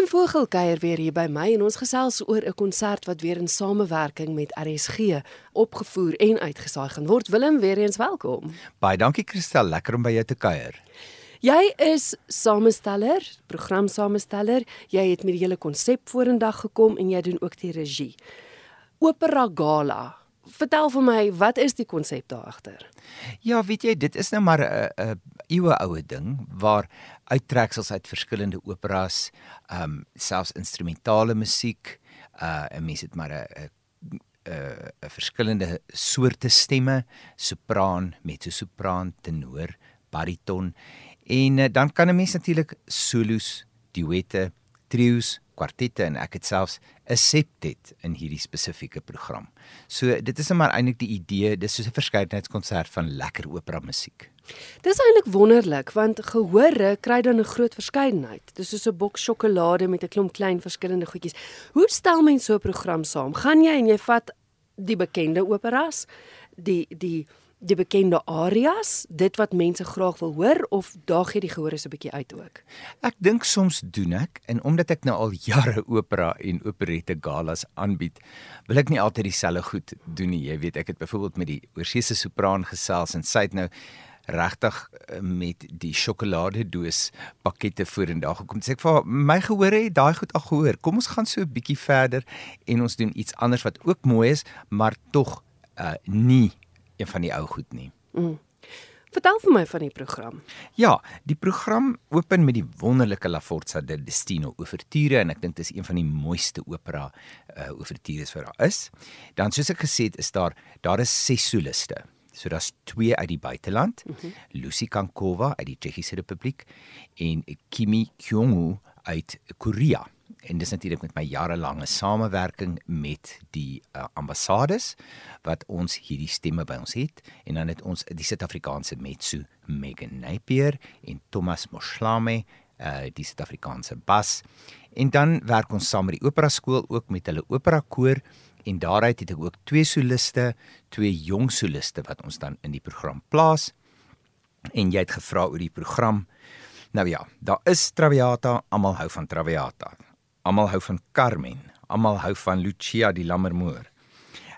Willem Vogel kuier weer hier by my en ons gesels oor 'n konsert wat weer in samewerking met RSG opgevoer en uitgesaai gaan word. Willem, weer eens welkom. Baie dankie Christel, lekker om by jou te kuier. Jy is samesteller, programsamesteller. Jy het met die hele konsep vorendag gekom en jy doen ook die regie. Opera Gala. Vertel vir my, wat is die konsep daar agter? Ja, weet jy, dit is nou maar 'n 'n eeue oue ding waar uittreksels uit verskillende operas, ehm um, selfs instrumentale musiek, uh 'n mens het maar 'n 'n 'n verskillende soorte stemme, sopraan, mezzo-sopraan, tenor, bariton En uh, dan kan 'n mens natuurlik solos, duette, trio's, kwartette en ek het selfs 'n septet in hierdie spesifieke program. So dit is net maar eintlik die idee, dis soos 'n verskeidenheidskonsert van lekker opera musiek. Dis eintlik wonderlik want gehore kry dan 'n groot verskeidenheid. Dis soos 'n boks sjokolade met 'n klomp klein verskillende goedjies. Hoe stel mens so 'n program saam? Gaan jy en jy vat die bekende operas, die die die bekende arias, dit wat mense graag wil hoor of daag jy die gehoor is 'n bietjie uit ook? Ek dink soms doen ek en omdat ek nou al jare opera en operette galas aanbied, wil ek nie altyd dieselfde goed doen nie. Jy weet, ek het byvoorbeeld met die oorseese sopraan gesels en sy het nou regtig eh, met die sjokoladedoos pakkette vorendag gekom. Sê ek vir my gehoor het daai goed al gehoor. Kom ons gaan so 'n bietjie verder en ons doen iets anders wat ook mooi is, maar tog uh nie een van die ou goed nie. Mm. Vertel vir my van die program. Ja, die program open met die wonderlike La Forza del Destino ouverture en ek dink dit is een van die mooiste opera uh ouvertures wat daar is. Dan soos ek gesê het, is daar daar is ses soliste. So daar's twee uit die buiteland, mm -hmm. Lucy Kankova uit die Tsjechiese Republiek en Kimi Kyungu uit Korea en dis natuurlik met my jarelange samewerking met die uh, ambassades wat ons hierdie stemme by ons het en dan het ons die Suid-Afrikaanse Metsu Megan Napier en Thomas Moslame uh, die Suid-Afrikaanse bas en dan werk ons saam met die opera skool ook met hulle opera koor en daaruit het ek ook twee soliste, twee jong soliste wat ons dan in die program plaas. En jy het gevra oor die program. Nou ja, daar is Traviata, almal hou van Traviata. Almal hou van Carmen, almal hou van Lucia die Lammermoor.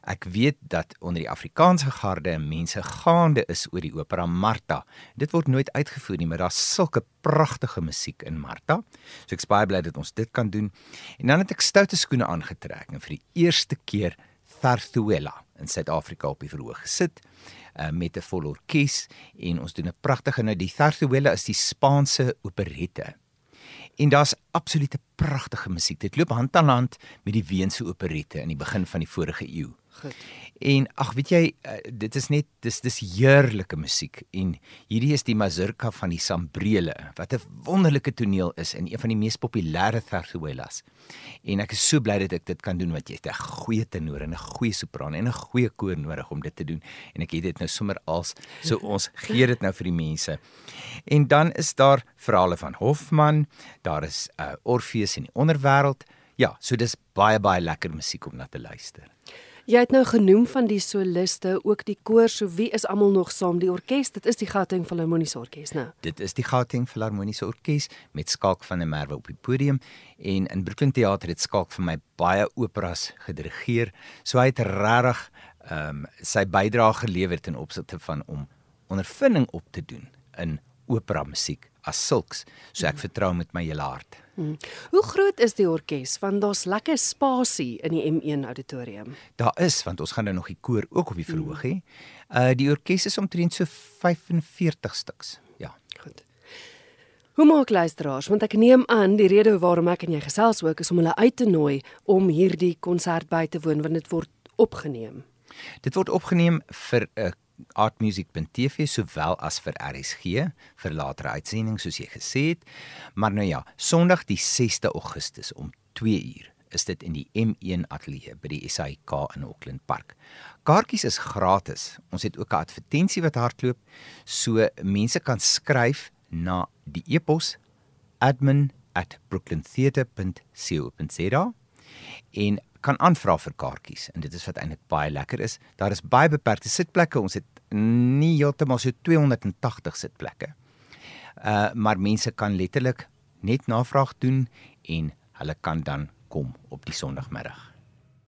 Ek weet dat onder die Afrikaanse garde mense gaande is oor die opera Martha. Dit word nooit uitgevoer nie, maar daar's sulke pragtige musiek in Martha. So ek is baie bly dat ons dit kan doen. En dan het ek stoute skoene aangetrek en vir die eerste keer Zarzuela in Suid-Afrika op die verhoog gesit uh, met 'n vol orkes en ons doen 'n pragtige nou die Zarzuela is die Spaanse operette en daar's absolute pragtige musiek. Dit loop hand aan hand met die Weense operette in die begin van die vorige eeu. Goed. En ag weet jy uh, dit is net dis dis heerlike musiek en hierdie is die mazurka van die Sambrele wat 'n wonderlike toneel is en een van die mees populêre zarzuelas. En ek is so bly dat ek dit kan doen want jy het 'n goeie tenor en 'n goeie sopraan en 'n goeie koor nodig om dit te doen en ek het dit nou sommer als so ons gee dit nou vir die mense. En dan is daar verhale van Hofman, daar is uh, Orpheus in die onderwêreld. Ja, so dis baie baie lekker musiek om na te luister. Jy het nou genoem van die soliste, ook die koor, so wie is almal nog saam die orkes? Dit is die Gauteng Filharmoniese Orkees, nou. Dit is die Gauteng Filharmoniese Orkees met Skalk van der Merwe op die podium en in Brooklyn Theater het Skalk vir my baie operas gedirigeer. So hy het regtig ehm um, sy bydrae gelewer ten opsigte van om ondervinding op te doen in opera musiek as sulks. So ek vertrou met my hele hart. Hmm. Hoe groot is die orkes? Want daar's lekker spasie in die M1 auditorium. Daar is, want ons gaan nou nog die koor ook op die verhoog hê. Uh die orkes is omtrent so 45 stuks. Ja. Goed. Hoe maak luisteraars? Want ek neem aan die rede waarom ek en jy gesels ook is om hulle uit te nooi om hierdie konsert by te woon want dit word opgeneem. Dit word opgeneem vir 'n uh, artmusic.tv sowel as vir RSG vir latere uitsending soos jy gesê het. Maar nou ja, Sondag die 6de Augustus om 2 uur is dit in die M1 ateljee by die SAIK in Auckland Park. Kaartjies is gratis. Ons het ook 'n advertensie wat hardloop so mense kan skryf na die e-pos admin@brooklyntheatre.co.za en kan aanvra vir kaartjies en dit is wat eintlik baie lekker is. Daar is baie beperkte sitplekke. Ons het nie heeltemal so 280 sitplekke. Uh maar mense kan letterlik net navraag doen en hulle kan dan kom op die Sondagmiddag.